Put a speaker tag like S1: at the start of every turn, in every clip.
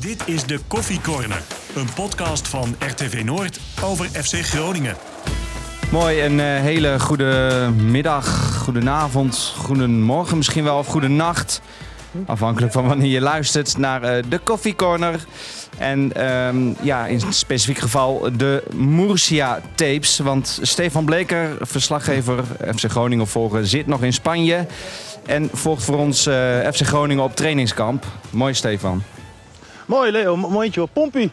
S1: Dit is de Koffie Corner, een podcast van RTV Noord over FC Groningen.
S2: Mooi, een uh, hele goede middag, goedenavond, goedemorgen misschien wel of goede nacht. Afhankelijk van wanneer je luistert naar uh, de Coffee Corner. En um, ja, in specifiek geval de Murcia tapes. Want Stefan Bleker, verslaggever FC Groningen volgen, zit nog in Spanje. En volgt voor ons uh, FC Groningen op trainingskamp. Mooi Stefan.
S3: Mooi Leo, mooitje hoor. Pompie,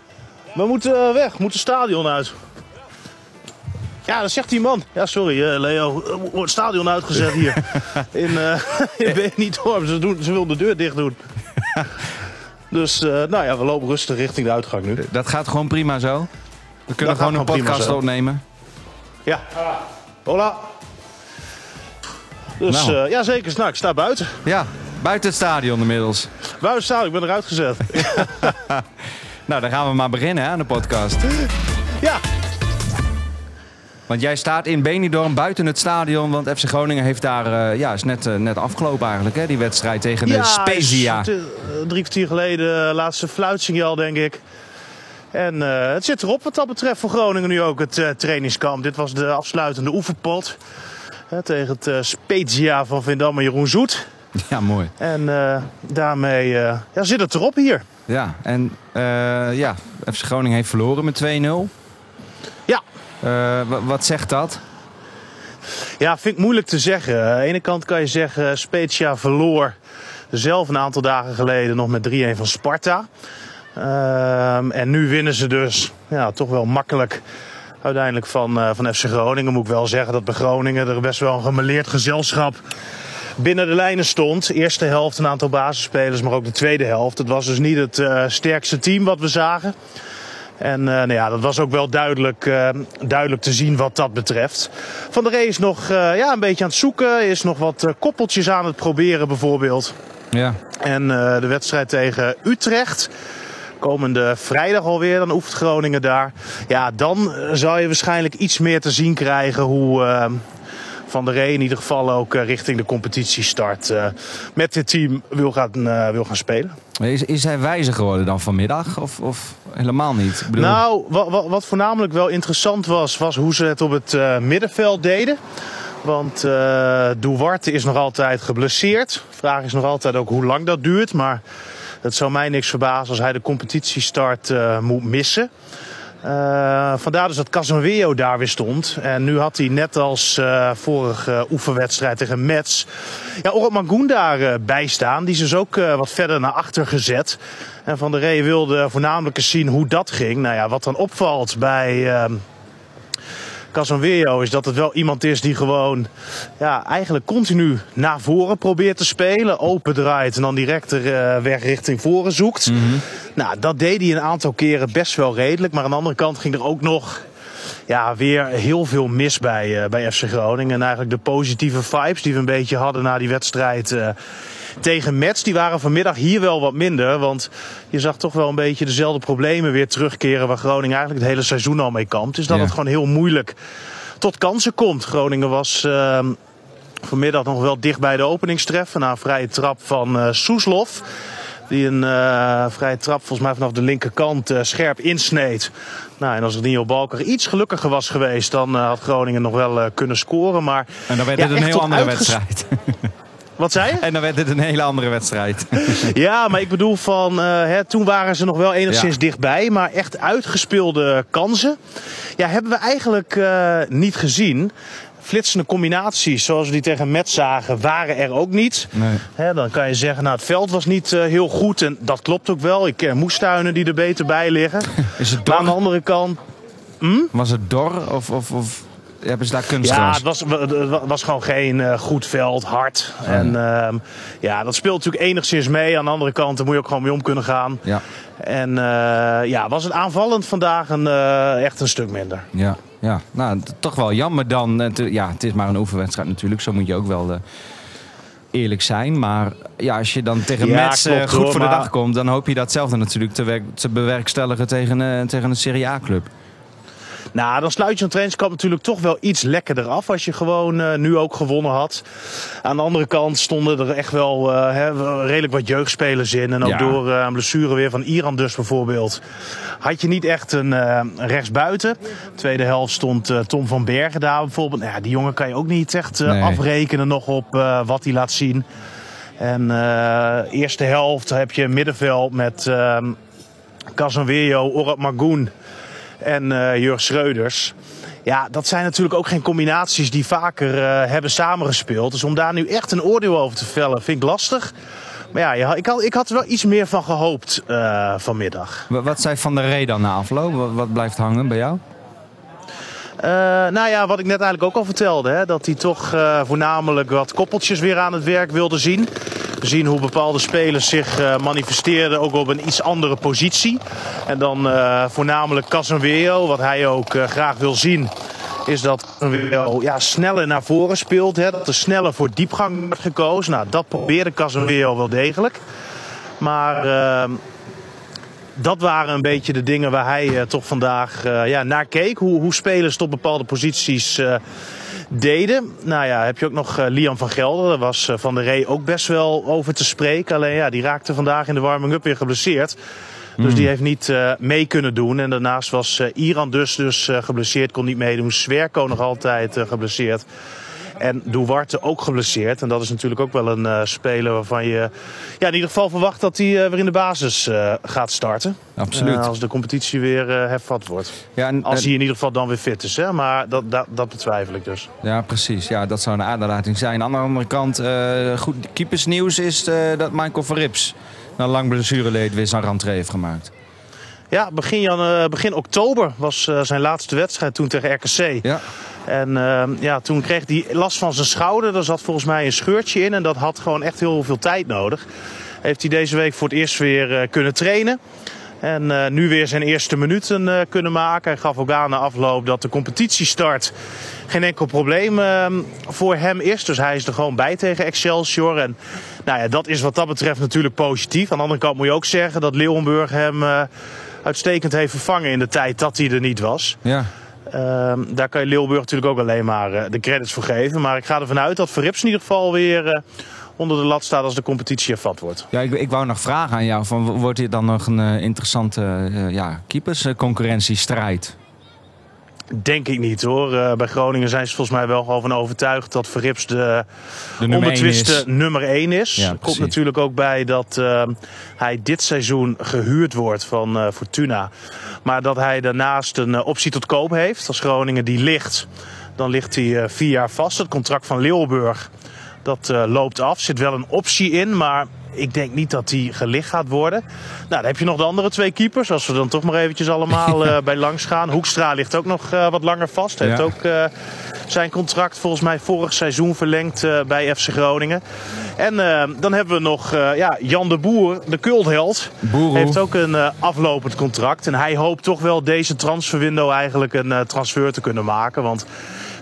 S3: we moeten uh, weg, we moeten het stadion uit. Ja, dat zegt die man. Ja, sorry uh, Leo, wordt het stadion uitgezet hier. in, uh, in Benidorm. Ze, doen, ze wil de deur dicht doen. dus uh, nou ja, we lopen rustig richting de uitgang nu.
S2: Dat gaat gewoon prima zo? We kunnen dat gewoon een podcast opnemen?
S3: Ja. Hola. Dus nou. ja, zeker. Nou, ik sta buiten.
S2: Ja, buiten het stadion inmiddels.
S3: Buiten het stadion, ik ben eruit gezet.
S2: nou, dan gaan we maar beginnen hè, aan de podcast.
S3: Ja.
S2: Want jij staat in Benidorm buiten het stadion. Want FC Groningen heeft daar, uh, ja, is net, uh, net afgelopen eigenlijk, hè, die wedstrijd tegen
S3: ja,
S2: de Spezia.
S3: Is, uh, drie kwartier geleden, laatste fluitsignaal denk ik. En het zit erop wat dat betreft voor Groningen nu ook, het trainingskamp. Dit was de afsluitende oefenpot tegen het Spezia van Vindam en Jeroen Zoet.
S2: Ja, mooi.
S3: En daarmee ja, zit het erop hier.
S2: Ja, en ja, FC Groningen heeft verloren met 2-0.
S3: Ja,
S2: wat zegt dat?
S3: Ja, vind ik moeilijk te zeggen. Aan de ene kant kan je zeggen, Spezia verloor zelf een aantal dagen geleden nog met 3-1 van Sparta. Uh, en nu winnen ze dus ja, toch wel makkelijk uiteindelijk van, uh, van FC Groningen. Moet ik wel zeggen dat bij Groningen er best wel een gemeleerd gezelschap binnen de lijnen stond. Eerste helft een aantal basisspelers, maar ook de tweede helft. Het was dus niet het uh, sterkste team wat we zagen. En uh, nou ja, dat was ook wel duidelijk, uh, duidelijk te zien wat dat betreft. Van der Ree is nog ja, een beetje aan het zoeken. Is nog wat koppeltjes aan het proberen bijvoorbeeld.
S2: Ja.
S3: En de wedstrijd tegen Utrecht. Komende vrijdag alweer, dan oefent Groningen daar. Ja, dan zou je waarschijnlijk iets meer te zien krijgen hoe, van der Ree in ieder geval ook richting de competitiestart uh, met dit team wil gaan, uh, wil gaan spelen.
S2: Is, is hij wijzer geworden dan vanmiddag of, of helemaal niet?
S3: Bedoel... Nou, wat, wat, wat, voornamelijk wel interessant was, was hoe ze het op het uh, middenveld deden. Want uh, Duarte is nog altijd geblesseerd. De vraag is nog altijd ook hoe lang dat duurt. Maar het zou mij niks verbazen als hij de competitiestart moet missen. Uh, vandaar dus dat Casemiro daar weer stond. En nu had hij net als uh, vorige oefenwedstrijd tegen Mets... Ja, Orot Mangoen daar uh, bij staan. Die is dus ook wat verder naar achter gezet. En Van der Rey wilde voornamelijk eens zien hoe dat ging. Nou ja, wat dan opvalt bij... Casemiro is dat het wel iemand is die gewoon ja, eigenlijk continu naar voren probeert te spelen. Open draait en dan direct de uh, weg richting voren zoekt.
S2: Mhm.
S3: Nou, dat deed hij een aantal keren best wel redelijk. Maar aan de andere kant ging er ook nog ja, weer heel veel mis bij, uh, bij FC Groningen. En eigenlijk de positieve vibes die we een beetje hadden na die wedstrijd uh, tegen Mets, die waren vanmiddag hier wel wat minder. Want je zag toch wel een beetje dezelfde problemen weer terugkeren waar Groningen eigenlijk het hele seizoen al mee kampt. Dus dat
S2: Ja.
S3: het gewoon heel moeilijk tot kansen komt. Groningen was uh, vanmiddag nog wel dicht bij de openingstreffer na een vrije trap van uh, Soeslof. Die een uh, vrije trap volgens mij vanaf de linkerkant uh, scherp insneed. Nou, en als Rinio Balker iets gelukkiger was geweest, dan uh, had Groningen nog wel kunnen scoren. Maar
S2: En dan werd
S3: Ja,
S2: het een heel andere wedstrijd.
S3: wat zei je?
S2: en dan werd het een hele andere wedstrijd.
S3: Ja, maar ik bedoel van, eh, hè, toen waren ze nog wel enigszins
S2: Ja.
S3: dichtbij. Maar echt uitgespeelde kansen, ja, hebben we eigenlijk eh, niet gezien. Flitsende combinaties, zoals we die tegen Met zagen, waren er ook niet.
S2: Nee.
S3: Hè, dan kan je zeggen, nou, het veld was niet eh, heel goed. En dat klopt ook wel. Ik ken moestuinen die er beter bij liggen.
S2: Is het
S3: Maar aan de andere kant,
S2: Was het dor of, of, of hebben ze daar
S3: Ja,
S2: kunstgras?
S3: het was, het was gewoon geen eh, goed veld, hard. En ehm, ja, dat speelt natuurlijk enigszins mee. Aan de andere kant, daar moet je ook gewoon mee om kunnen gaan.
S2: Ja,
S3: En eh, ja, was het aanvallend vandaag een, eh, echt een stuk minder.
S2: ja, ja. Nou, toch wel jammer dan. Het, ja, het is maar een oefenwedstrijd natuurlijk. Zo moet je ook wel eerlijk zijn. Maar ja, als je dan tegen
S3: Ja,
S2: Mets
S3: klopt,
S2: goed
S3: hoor,
S2: voor de dag komt... dan hoop je datzelfde natuurlijk te, te bewerkstelligen tegen, tegen een Serie A-club.
S3: Nou, dan sluit je een trainingskamp natuurlijk toch wel iets lekkerder af als je gewoon uh, nu ook gewonnen had. Aan de andere kant stonden er echt wel uh, hè, redelijk wat jeugdspelers in. En ook ja. door uh, een blessure weer van Iran dus bijvoorbeeld. Had je niet echt een rechtsbuiten. Tweede helft stond Tom van Bergen daar bijvoorbeeld. Nou, ja, die jongen kan je ook niet echt nee. afrekenen nog op wat hij laat zien. En eerste helft heb je middenveld met Casanwejo, Orad Magoen en uh, Jurg Schreuders. Ja, dat zijn natuurlijk ook geen combinaties die vaker uh, hebben samengespeeld. Dus om daar nu echt een oordeel over te vellen, vind ik lastig. Maar ja, ik had, ik had er wel iets meer van gehoopt uh, vanmiddag.
S2: Wat zei Van der Rey dan na afloop? Wat, wat blijft hangen bij jou?
S3: Uh, nou ja, wat ik net eigenlijk ook al vertelde. Hè, dat hij toch uh, voornamelijk wat koppeltjes weer aan het werk wilde zien. Zien hoe bepaalde spelers zich uh, manifesteerden ook op een iets andere positie. En dan voornamelijk Casemiro, wat hij ook graag wil zien is dat Casemiro ja, sneller naar voren speelt. Hè, dat er sneller voor diepgang wordt gekozen. Nou, dat probeerde Casemiro wel degelijk. Maar ehm, dat waren een beetje de dingen waar hij uh, toch vandaag uh, ja, naar keek. Hoe, hoe spelers tot bepaalde posities uh, deden. Nou ja, heb je ook nog Liam van Gelder. Daar was Van der Rey ook best wel over te spreken. Alleen ja, die raakte vandaag in de warming-up weer geblesseerd. Dus die heeft niet mee kunnen doen. En daarnaast was Iran dus, dus geblesseerd, kon niet meedoen. Swerko nog altijd geblesseerd. En Duarte ook geblesseerd. En dat is natuurlijk ook wel een uh, speler waarvan je ja, in ieder geval verwacht dat hij uh, weer in de basis uh, gaat starten.
S2: Absoluut.
S3: als de competitie weer hervat wordt. Ja, en, als hij in ieder geval dan weer fit is. Hè? Maar dat, dat, dat betwijfel ik dus.
S2: Ja, precies. Ja, dat zou een aderlating zijn. Aan de andere kant, goed keepersnieuws is dat Michael Verrips na lang blessureleed weer zijn rentree heeft gemaakt.
S3: Ja, begin, jan, begin oktober was zijn laatste wedstrijd toen tegen RKC.
S2: Ja.
S3: En uh, ja, toen kreeg hij last van zijn schouder. Daar zat volgens mij een scheurtje in. En dat had gewoon echt heel veel tijd nodig. Heeft hij deze week voor het eerst weer uh, kunnen trainen. En uh, nu weer zijn eerste minuten kunnen maken. Hij gaf ook aan na afloop dat de competitiestart geen enkel probleem uh, voor hem is. Dus hij is er gewoon bij tegen Excelsior. En nou ja, dat is wat dat betreft natuurlijk positief. Aan de andere kant moet je ook zeggen dat Leeuwenburg hem uitstekend heeft vervangen in de tijd dat hij er niet was.
S2: Ja.
S3: Uh, daar kan je Leeuwburg natuurlijk ook alleen maar uh, de credits voor geven. Maar ik ga ervan uit dat Verrips in ieder geval weer uh, onder de lat staat als de competitie ervat wordt.
S2: Ja, ik, ik wou nog vragen aan jou. Van, wordt dit dan nog een uh, interessante ja, keepersconcurrentiestrijd?
S3: Denk ik niet hoor. Uh, bij Groningen zijn ze volgens mij wel gewoon van overtuigd dat Verrips de, de onbetwiste nummer 1 is.
S2: Ja,
S3: Komt natuurlijk ook bij dat uh, hij dit seizoen gehuurd wordt van uh, Fortuna. Maar dat hij daarnaast een optie tot koop heeft. Als Groningen die ligt, dan ligt hij vier jaar vast. Het contract van Leeuwburg dat loopt af. Zit wel een optie in, maar ik denk niet dat die gelicht gaat worden. Nou, dan heb je nog de andere twee keepers. Als we dan toch maar eventjes allemaal uh, bij langs gaan. Hoekstra ligt ook nog uh, wat langer vast. Heeft
S2: Ja.
S3: ook uh, zijn contract volgens mij vorig seizoen verlengd bij FC Groningen. En dan hebben we nog ja, Jan de Boer, de cultheld.
S2: Boeroe.
S3: Heeft ook een aflopend contract. En hij hoopt toch wel deze transferwindow eigenlijk een transfer te kunnen maken. Want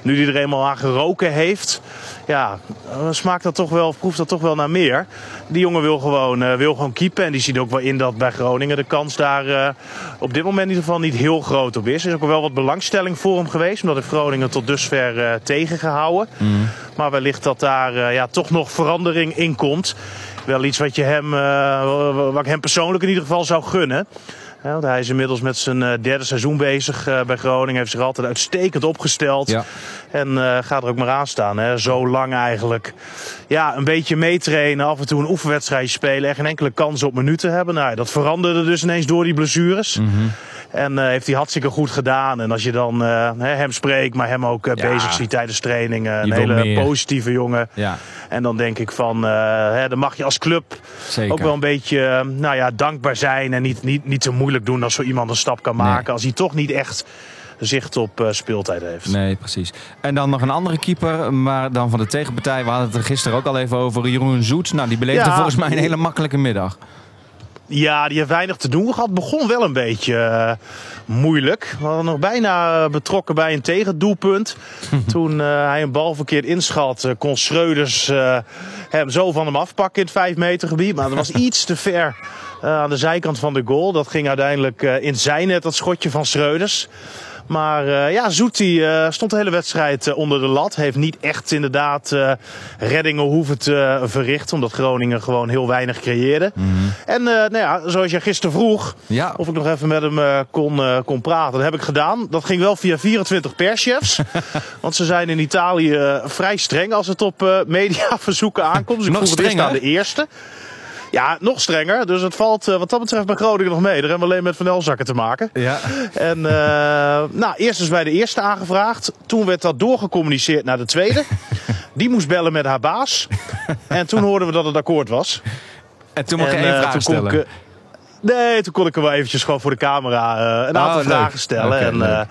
S3: nu hij er eenmaal aan geroken heeft, ja, smaakt dat toch wel, proeft dat toch wel naar meer. Die jongen wil gewoon, uh, wil gewoon keepen. En die ziet ook wel in dat bij Groningen de kans daar uh, op dit moment in ieder geval niet heel groot op is. Er is ook wel wat belangstelling voor hem geweest. Omdat heeft Groningen tot dusver uh, tegengehouden.
S2: Mm.
S3: Maar wellicht dat daar ja, toch nog verandering in komt. Wel iets wat, je hem, wat ik hem persoonlijk in ieder geval zou gunnen. Ja, want hij is inmiddels met zijn uh, derde seizoen bezig uh, bij Groningen. Heeft zich altijd uitstekend opgesteld.
S2: Ja.
S3: En uh, gaat er ook maar aan staan. Hè. Zo lang eigenlijk. Ja, een beetje meetrainen. Af en toe een oefenwedstrijd spelen. En geen enkele kans op minuten hebben. Nou, dat veranderde dus ineens door die blessures.
S2: Mm -hmm.
S3: En heeft hij hartstikke goed gedaan. En als je dan hem spreekt, maar hem ook
S2: Ja.
S3: bezig ziet tijdens trainingen. Een hele
S2: meer.
S3: positieve jongen.
S2: Ja,
S3: En dan denk ik van, hè, dan mag je als club
S2: zeker.
S3: ook wel een beetje eh, nou ja, dankbaar zijn en niet, niet, niet te moeilijk doen als zo iemand een stap kan maken.
S2: Nee.
S3: Als hij toch niet echt zicht op eh, speeltijd heeft.
S2: Nee, precies. En dan nog een andere keeper, maar dan van de tegenpartij. We hadden het er gisteren ook al even over. Jeroen Zoet. Nou, die beleefde
S3: Ja.
S2: volgens mij een hele makkelijke middag.
S3: Ja, die heeft weinig te doen gehad. Begon wel een beetje eh, moeilijk. We hadden nog bijna betrokken bij een tegendoelpunt. Toen eh, hij een bal verkeerd inschat, eh, kon Schreuders hem zo van hem afpakken in het 5 meter gebied. Maar dat was iets te ver aan de zijkant van de goal. Dat ging uiteindelijk in zijn net, dat schotje van Schreuders. Maar uh, ja, Zoetie uh, stond de hele wedstrijd uh, onder de lat. Heeft niet echt inderdaad reddingen hoeven te verrichten. Omdat Groningen gewoon heel weinig creëerde. -hmm. En nou ja, zoals je gisteren vroeg,
S2: ja.
S3: of ik nog even met hem kon, kon praten. Dat heb ik gedaan. Dat ging wel via 24 perschefs. want ze zijn in Italië vrij streng als het op mediaverzoeken aankomt. Dus ik
S2: nog
S3: vroeg het eerst aan de eerste. Ja, nog strenger. Dus het valt uh, wat dat betreft bij Groningen nog mee. Daar hebben we alleen met Van Elzakken te maken.
S2: Ja.
S3: En uh, nou, eerst is bij de eerste aangevraagd. Toen werd dat doorgecommuniceerd naar de tweede. Die moest bellen met haar baas. En toen hoorden we dat het akkoord was.
S2: En toen mocht je één uh, vraag stellen?
S3: Ik, nee, toen kon ik hem wel eventjes gewoon voor de camera een aantal
S2: oh,
S3: vragen
S2: leuk.
S3: stellen.
S2: Okay,
S3: en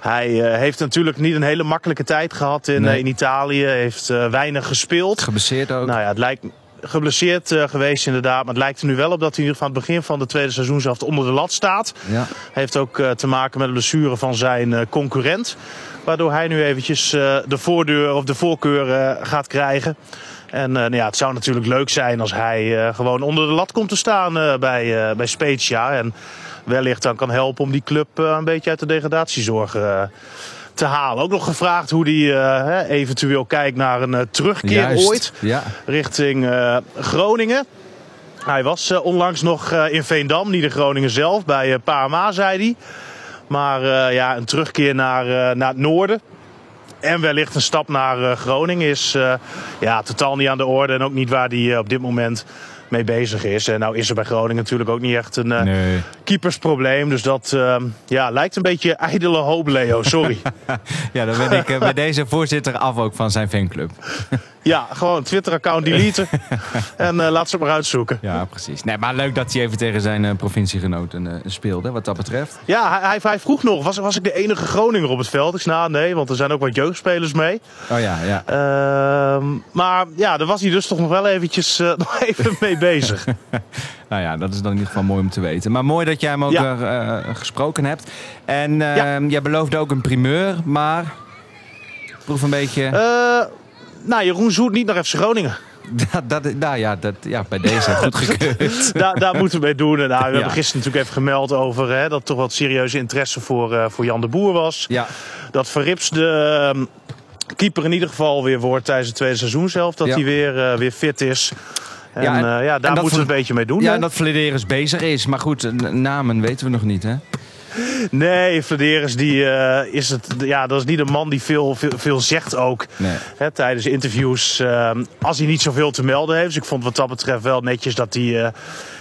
S3: hij heeft natuurlijk niet een hele makkelijke tijd gehad in,
S2: Nee.
S3: in Italië. Heeft weinig gespeeld.
S2: Gebaseerd ook.
S3: Nou ja, het lijkt geblesseerd uh, geweest inderdaad. Maar het lijkt er nu wel op dat hij in ieder geval aan het begin van de tweede seizoenshelft onder de lat staat.
S2: Ja.
S3: Heeft ook uh, te maken met de blessure van zijn uh, concurrent. Waardoor hij nu eventjes de voordeur of de voorkeur gaat krijgen. En nou ja, het zou natuurlijk leuk zijn als hij gewoon onder de lat komt te staan bij, bij Spezia. En wellicht dan kan helpen om die club een beetje uit de degradatiezorg te halen. Ook nog gevraagd hoe hij uh, eventueel kijkt naar een uh, terugkeer
S2: Juist.
S3: ooit
S2: Ja.
S3: richting uh, Groningen. Hij was onlangs nog in Veendam, niet in Groningen zelf, bij Parma zei hij. Maar ja, een terugkeer naar, naar het noorden. En wellicht een stap naar uh, Groningen is uh, ja, totaal niet aan de orde. En ook niet waar hij uh, op dit moment mee bezig is. En nou is er bij Groningen natuurlijk ook niet echt een uh,
S2: Nee.
S3: keepersprobleem. Dus dat uh, ja, lijkt een beetje ijdele hoop, Leo. Sorry.
S2: Ja, dan ben ik eh, bij deze voorzitter af ook van zijn fanclub.
S3: Ja, gewoon Twitter-account deleten. en uh, laat ze het maar uitzoeken.
S2: Ja, precies. Nee, maar leuk dat hij even tegen zijn eh, provinciegenoten eh, speelde, wat dat betreft.
S3: Ja, hij, hij, vroeg nog, was, was ik de enige Groninger op het veld? Ik zei, nou, nee, want er zijn ook wat jeugdspelers mee.
S2: Oh ja, ja.
S3: Ehm, maar ja, daar was hij dus toch nog wel eventjes eh, nog even mee bezig.
S2: Nou ja, dat is dan in ieder geval mooi om te weten. Maar mooi dat jij hem ook
S3: Ja.
S2: eh, eh, gesproken hebt. En eh,
S3: Ja.
S2: jij beloofde ook een primeur, maar... Proef een beetje...
S3: Eh, nou, Jeroen Zoet niet naar FC Groningen.
S2: dat, dat, nou ja, dat, ja, bij deze goed gekeurd.
S3: daar, daar moeten we mee doen. En, nou, we
S2: Ja.
S3: hebben gisteren natuurlijk even gemeld over hè, dat toch wat serieuze interesse voor, eh, voor Jan de Boer was.
S2: ja,
S3: Dat Verrips de ehm, keeper in ieder geval weer wordt tijdens het tweede seizoen zelf. Dat
S2: Ja.
S3: hij weer, eh, weer fit is. En
S2: Ja, en-
S3: ja, daar moeten we een beetje mee doen.
S2: ja
S3: hè?
S2: en dat Flederis bezig is. Maar goed, namen weten we nog niet, hè?
S3: Nee, Flederis die, eh, is het, ja, dat is niet een man die veel, veel, veel zegt ook.
S2: Nee.
S3: Hè, tijdens interviews. eh, als hij niet zoveel te melden heeft. Dus ik vond wat dat betreft wel netjes dat hij eh,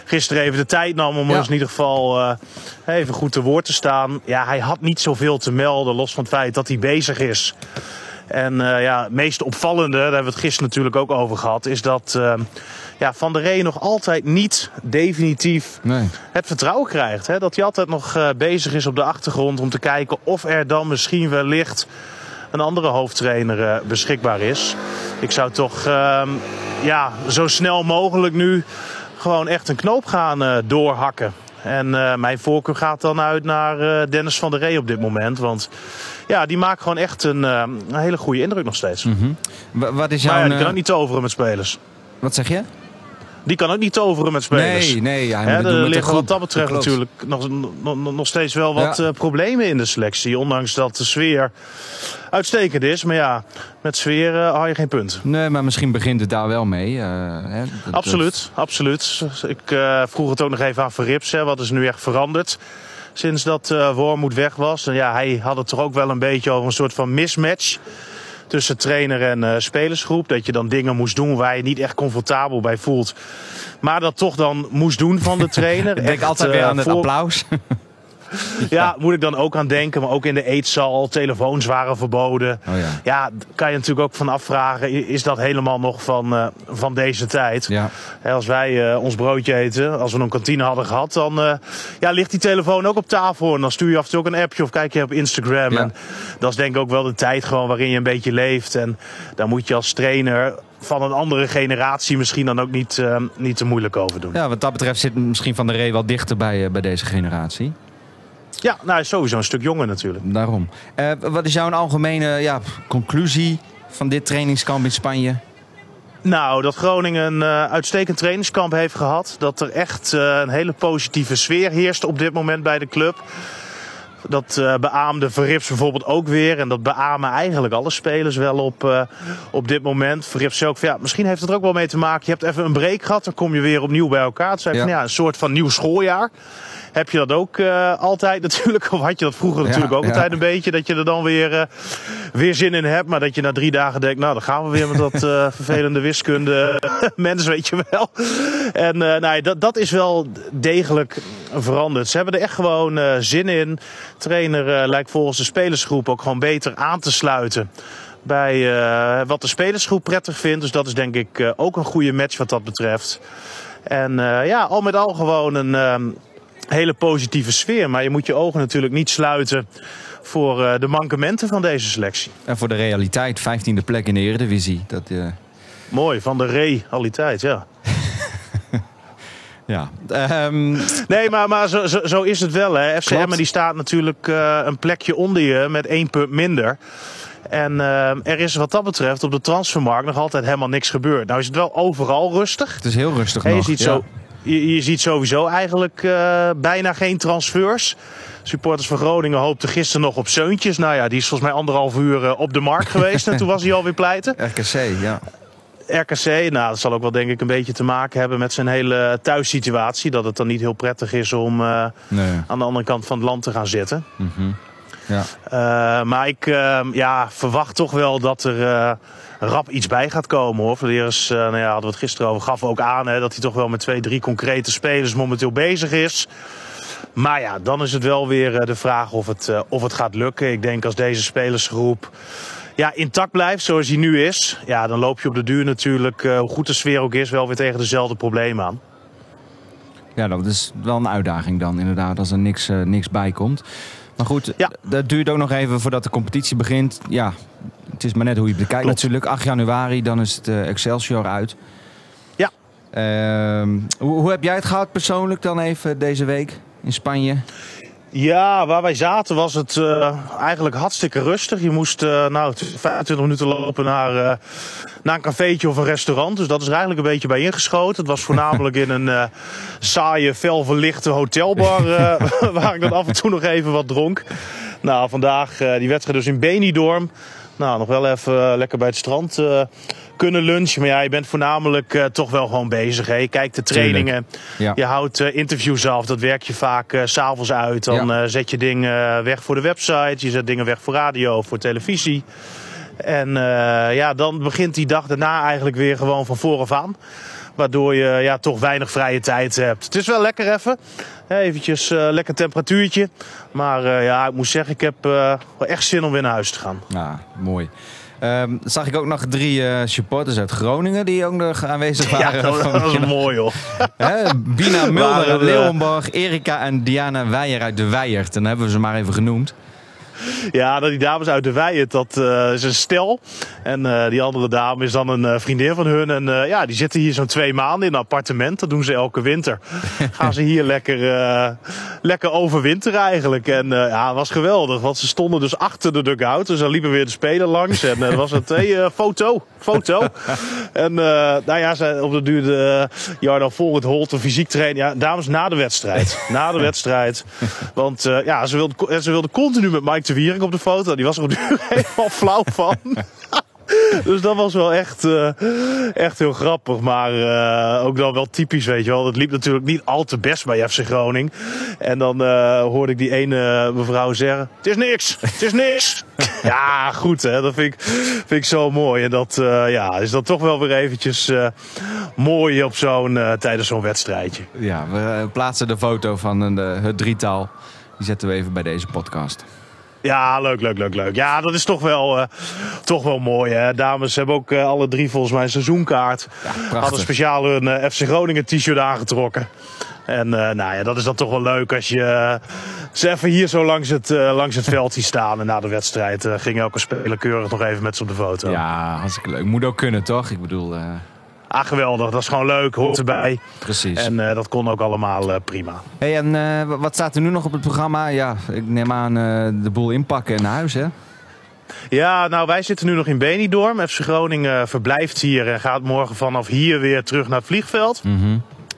S3: gisteren even de tijd nam om
S2: Ja.
S3: ons in ieder geval even goed te woord te staan. Ja, hij had niet zoveel te melden, los van het feit dat hij bezig is. En eh, ja, het meest opvallende, daar hebben we het gisteren natuurlijk ook over gehad, is dat eh, ja, Van der Rey nog altijd niet definitief
S2: Nee.
S3: het vertrouwen krijgt. Hè? Dat hij altijd nog eh, bezig is op de achtergrond om te kijken of er dan misschien wellicht een andere hoofdtrainer eh, beschikbaar is. Ik zou toch ehm, ja, zo snel mogelijk nu gewoon echt een knoop gaan doorhakken. En mijn voorkeur gaat dan uit naar Dennis van der Rey op dit moment. Want ja, die maakt gewoon echt een, eh, een hele goede indruk nog steeds.
S2: Wa- Wat is
S3: Maar
S2: jouw...
S3: ja, die kan
S2: eh,
S3: ook niet toveren met spelers.
S2: Wat zeg je?
S3: Die kan ook niet toveren met spelers.
S2: Nee, nee. Doen
S3: er liggen wat dat betreft
S2: Klopt.
S3: natuurlijk nog, nog, nog steeds wel wat
S2: Ja.
S3: eh, problemen in de selectie. Ondanks dat de sfeer uitstekend is. Maar ja, met sfeer eh, haal je geen punt.
S2: Nee, maar misschien begint het daar wel mee. hè?
S3: Absoluut, absoluut. Ik vroeg het ook nog even aan Verrips. Hè, wat is nu echt veranderd sinds dat eh Wormoed weg was? En ja, hij had het toch ook wel een beetje over een soort van mismatch tussen trainer en eh, spelersgroep. Dat je dan dingen moest doen waar je niet echt comfortabel bij voelt. Maar dat toch dan moest doen van de trainer.
S2: Ik denk
S3: Echt,
S2: altijd weer
S3: eh,
S2: aan het
S3: voor-
S2: applaus.
S3: Ja, moet ik dan ook aan denken. Maar ook in de eetzaal, telefoons waren verboden.
S2: Oh ja.
S3: Ja, kan je natuurlijk ook van afvragen. Is dat helemaal nog van, eh, van deze tijd?
S2: Ja.
S3: Hè, Als wij eh, ons broodje eten, als we een kantine hadden gehad, dan eh, ja, ligt die telefoon ook op tafel. En dan stuur je af en toe ook een appje of kijk je op Instagram.
S2: Ja.
S3: En dat is denk ik ook wel de tijd gewoon waarin je een beetje leeft. En daar moet je als trainer van een andere generatie misschien dan ook niet, niet te moeilijk over doen. Ja,
S2: wat dat betreft zit misschien Van der Rey wel dichter bij, bij deze generatie.
S3: Nou hij is sowieso een stuk jonger natuurlijk.
S2: Daarom. Eh, wat is jouw algemene ja, conclusie van dit trainingskamp in Spanje?
S3: Nou, dat Groningen een uh, uitstekend trainingskamp heeft gehad. Dat er echt uh, een hele positieve sfeer heerst op dit moment bij de club. Dat uh, beaamde Verrips bijvoorbeeld ook weer. En dat beamen eigenlijk alle spelers wel op, uh, op dit moment. Verrips zei ook van ja, misschien heeft het er ook wel mee te maken. Je hebt even een break gehad, dan kom je weer opnieuw bij elkaar. Toen zei ja. van ja, een soort van nieuw schooljaar. Heb je dat ook uh, altijd natuurlijk? Of had je dat vroeger ja, natuurlijk ook altijd een beetje? Dat je er dan weer, weer zin in hebt. Maar dat je na drie dagen denkt, nou dan gaan we weer met dat uh, vervelende wiskunde mens, weet je wel. En nou, dat, dat is wel degelijk veranderd. Ze hebben er echt gewoon zin in. Trainer lijkt volgens de spelersgroep ook gewoon beter aan te sluiten bij uh, wat de spelersgroep prettig vindt. Dus dat is denk ik uh, ook een goede match wat dat betreft. En uh, ja, al met al gewoon een hele positieve sfeer. Maar je moet je ogen natuurlijk niet sluiten voor de mankementen van deze selectie.
S2: En voor de realiteit, 15e plek in de Eredivisie. Dat,
S3: Mooi, van de realiteit, ja.
S2: Ja. Um...
S3: Nee, maar, maar zo, zo, zo, is het wel. Hè. FC Emmen die staat natuurlijk uh, een plekje onder je met één punt minder. En uh, er is wat dat betreft op de transfermarkt nog altijd helemaal niks gebeurd. Nou is het wel overal rustig.
S2: Het is heel rustig nog.
S3: Je ziet,
S2: ja.
S3: zo, je, je, ziet sowieso eigenlijk bijna geen transfers. Supporters van Groningen hoopten gisteren nog op Zeuntjes. Nou ja, die is volgens mij anderhalf uur uh, op de markt geweest. en toen was hij alweer pleiten.
S2: RKC, ja.
S3: RKC, nou, dat zal ook wel denk ik een beetje te maken hebben met zijn hele thuissituatie. Dat het dan niet heel prettig is om uh, nee. aan de andere kant van het land te gaan zitten.
S2: Mm -hmm. ja.
S3: uh, maar ik uh, ja, verwacht toch wel dat er rap iets bij gaat komen hoor. Verleers, nou ja, hadden we het gisteren over, gaf ook aan hè, dat hij toch wel met twee, drie concrete spelers momenteel bezig is. Maar ja, dan is het wel weer de vraag of het, of het gaat lukken. Ik denk als deze spelersgroep ja, intact blijft zoals hij nu is, ja, dan loop je op de duur natuurlijk, uh, hoe goed de sfeer ook is, wel weer tegen dezelfde problemen aan.
S2: Ja, dat is wel een uitdaging dan inderdaad, als er niks, uh, niks bij komt. Maar goed,
S3: ja.
S2: dat duurt ook nog even voordat de competitie begint. Ja, het is maar net hoe je het bekijkt
S3: Klopt.
S2: natuurlijk. 8 januari, dan is het uh, Excelsior uit.
S3: Ja.
S2: Uh, hoe, hoe heb jij het gehad persoonlijk dan even deze week in Spanje?
S3: Ja, waar wij zaten was het uh, eigenlijk hartstikke rustig. Je moest uh, nou, 25 minuten lopen naar, uh, naar een cafeetje of een restaurant. Dus dat is er eigenlijk een beetje bij ingeschoten. Het was voornamelijk in een saaie, fel verlichte hotelbar... waar ik dan af en toe nog even wat dronk. Nou, vandaag die wedstrijd dus in Benidorm. Nou, nog wel even lekker bij het strand kunnen lunchen. Maar ja, je bent voornamelijk uh, toch wel gewoon bezig. Hè? Je kijkt de trainingen.
S2: Ja.
S3: Je houdt uh, interviews af. Dat werk je vaak uh, s'avonds uit. Dan ja. zet je dingen weg voor de website. Je zet dingen weg voor radio, voor televisie. En ja, dan begint die dag daarna eigenlijk weer gewoon van vooraf aan. Waardoor je ja, toch weinig vrije tijd hebt. Het is wel lekker even. Eventjes lekker temperatuurtje. Maar ja, ik moet zeggen, ik heb wel echt zin om weer naar huis te gaan.
S2: Ja, mooi. Um, zag ik ook nog drie uh, supporters uit Groningen die ook nog aanwezig waren.
S3: Ja, dat, was mooi hoor.
S2: He, Bina Mulder uit Leeuwenborg, Erika en Diana Weijer uit de Weijert. Dan hebben we ze maar even genoemd.
S3: Ja, die dames uit de Weijert, dat uh, is een stel. En uh, die andere dame is dan een uh, vriendin van hun. En ja, die zitten hier zo'n twee maanden in een appartement. Dat doen ze elke winter. Gaan ze hier lekker, lekker overwinteren eigenlijk. En ja, het was geweldig. Want ze stonden dus achter de dugout. Dus dan liepen weer de speler langs. En dan was het, hey, foto, foto. en nou ja, ze, op de duur de Jardan vol het Holt, fysiek trainen. Ja, dames, na de wedstrijd. na de wedstrijd. Want ja, ze wilden, ze wilden continu met Mike de Wierik op de foto. Die was er op de helemaal flauw van. dus dat was wel echt, uh, echt heel grappig. Maar uh, ook dan wel typisch, weet je wel. Het liep natuurlijk niet al te best bij FC Groningen. En dan uh, hoorde ik die ene mevrouw zeggen... Het is niks, het is niks. ja, goed hè. Dat vind ik, vind ik zo mooi. En dat ja, is dan toch wel weer eventjes mooi op zo'n, tijdens zo'n wedstrijdje.
S2: Ja, we plaatsen de foto van het drietal. Die zetten we even bij deze podcast.
S3: Ja, leuk, leuk, leuk, leuk. Ja, dat is toch wel, uh, toch wel mooi. Hè? Dames hebben ook uh, alle drie volgens mij een seizoenkaart.
S2: Ja,
S3: Hadden speciaal hun uh, FC Groningen t-shirt aangetrokken. En nou ja, dat is dan toch wel leuk als je ze even hier zo langs het, langs het veld ziet staan. En na de wedstrijd ging elke speler keurig nog even met ze op de foto.
S2: Ja, hartstikke leuk. Moet ook kunnen, toch? Ik bedoel...
S3: Ah, geweldig. Dat is gewoon leuk. Hoort erbij.
S2: Precies.
S3: En uh, dat kon ook allemaal uh, prima.
S2: Hey, en uh, wat staat er nu nog op het programma? Ja, ik neem aan de boel inpakken en naar huis, hè?
S3: Ja, nou wij zitten nu nog in Benidorm. FC Groningen verblijft hier en gaat morgen vanaf hier weer terug naar het vliegveld.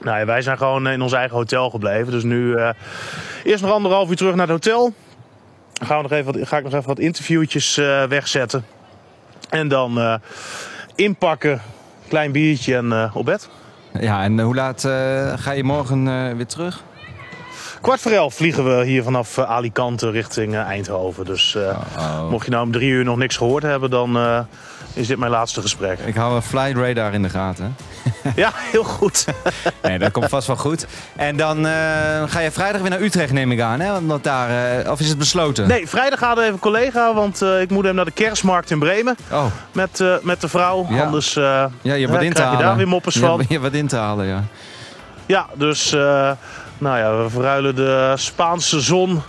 S3: Nou ja, wij zijn gewoon in ons eigen hotel gebleven. Dus nu eh, eerst nog anderhalf uur terug naar het hotel. Dan gaan we nog even wat, ga ik nog even wat interviewtjes eh, wegzetten. En dan eh, inpakken, klein biertje en eh, op bed.
S2: Ja, en hoe laat eh, ga je morgen eh, weer terug?
S3: Kwart voor elf vliegen we hier vanaf eh, Alicante richting eh, Eindhoven. Dus eh,
S2: Oh.
S3: mocht je nou om drie uur nog niks gehoord hebben, dan eh, is dit mijn laatste gesprek.
S2: Ik hou een flight radar in de gaten.
S3: Ja, heel goed.
S2: Nee, dat komt vast wel goed. En dan eh, ga je vrijdag weer naar Utrecht, neem ik aan. Hè? Want daar, eh, of is het besloten?
S3: Nee, vrijdag gaat even collega, want eh, ik moet hem naar de kerstmarkt in Bremen
S2: Oh,
S3: met, met de vrouw.
S2: Ja.
S3: Anders
S2: ja, je wat in te
S3: je
S2: halen.
S3: daar weer moppers
S2: Je
S3: van.
S2: Je hebt wat in te halen, ja.
S3: Ja, dus nou ja, we verruilen de Spaanse zon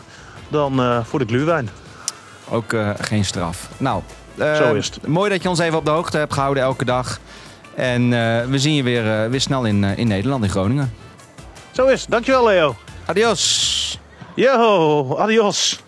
S3: dan voor de gluwijn.
S2: Ook geen straf. Nou,
S3: Zo is het.
S2: Mooi dat je ons even op de hoogte hebt gehouden elke dag. En eh, we zien je weer, eh, weer snel in, eh, in Nederland, in Groningen.
S3: Zo is. Dankjewel Leo.
S2: Adios!
S3: Yo, adios.